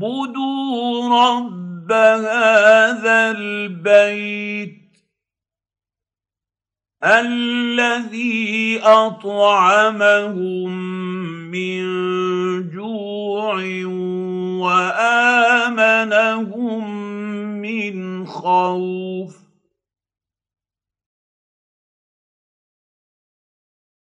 فليعبدوا رب هذا البيت الذي أطعمهم من جوع وآمنهم من خوف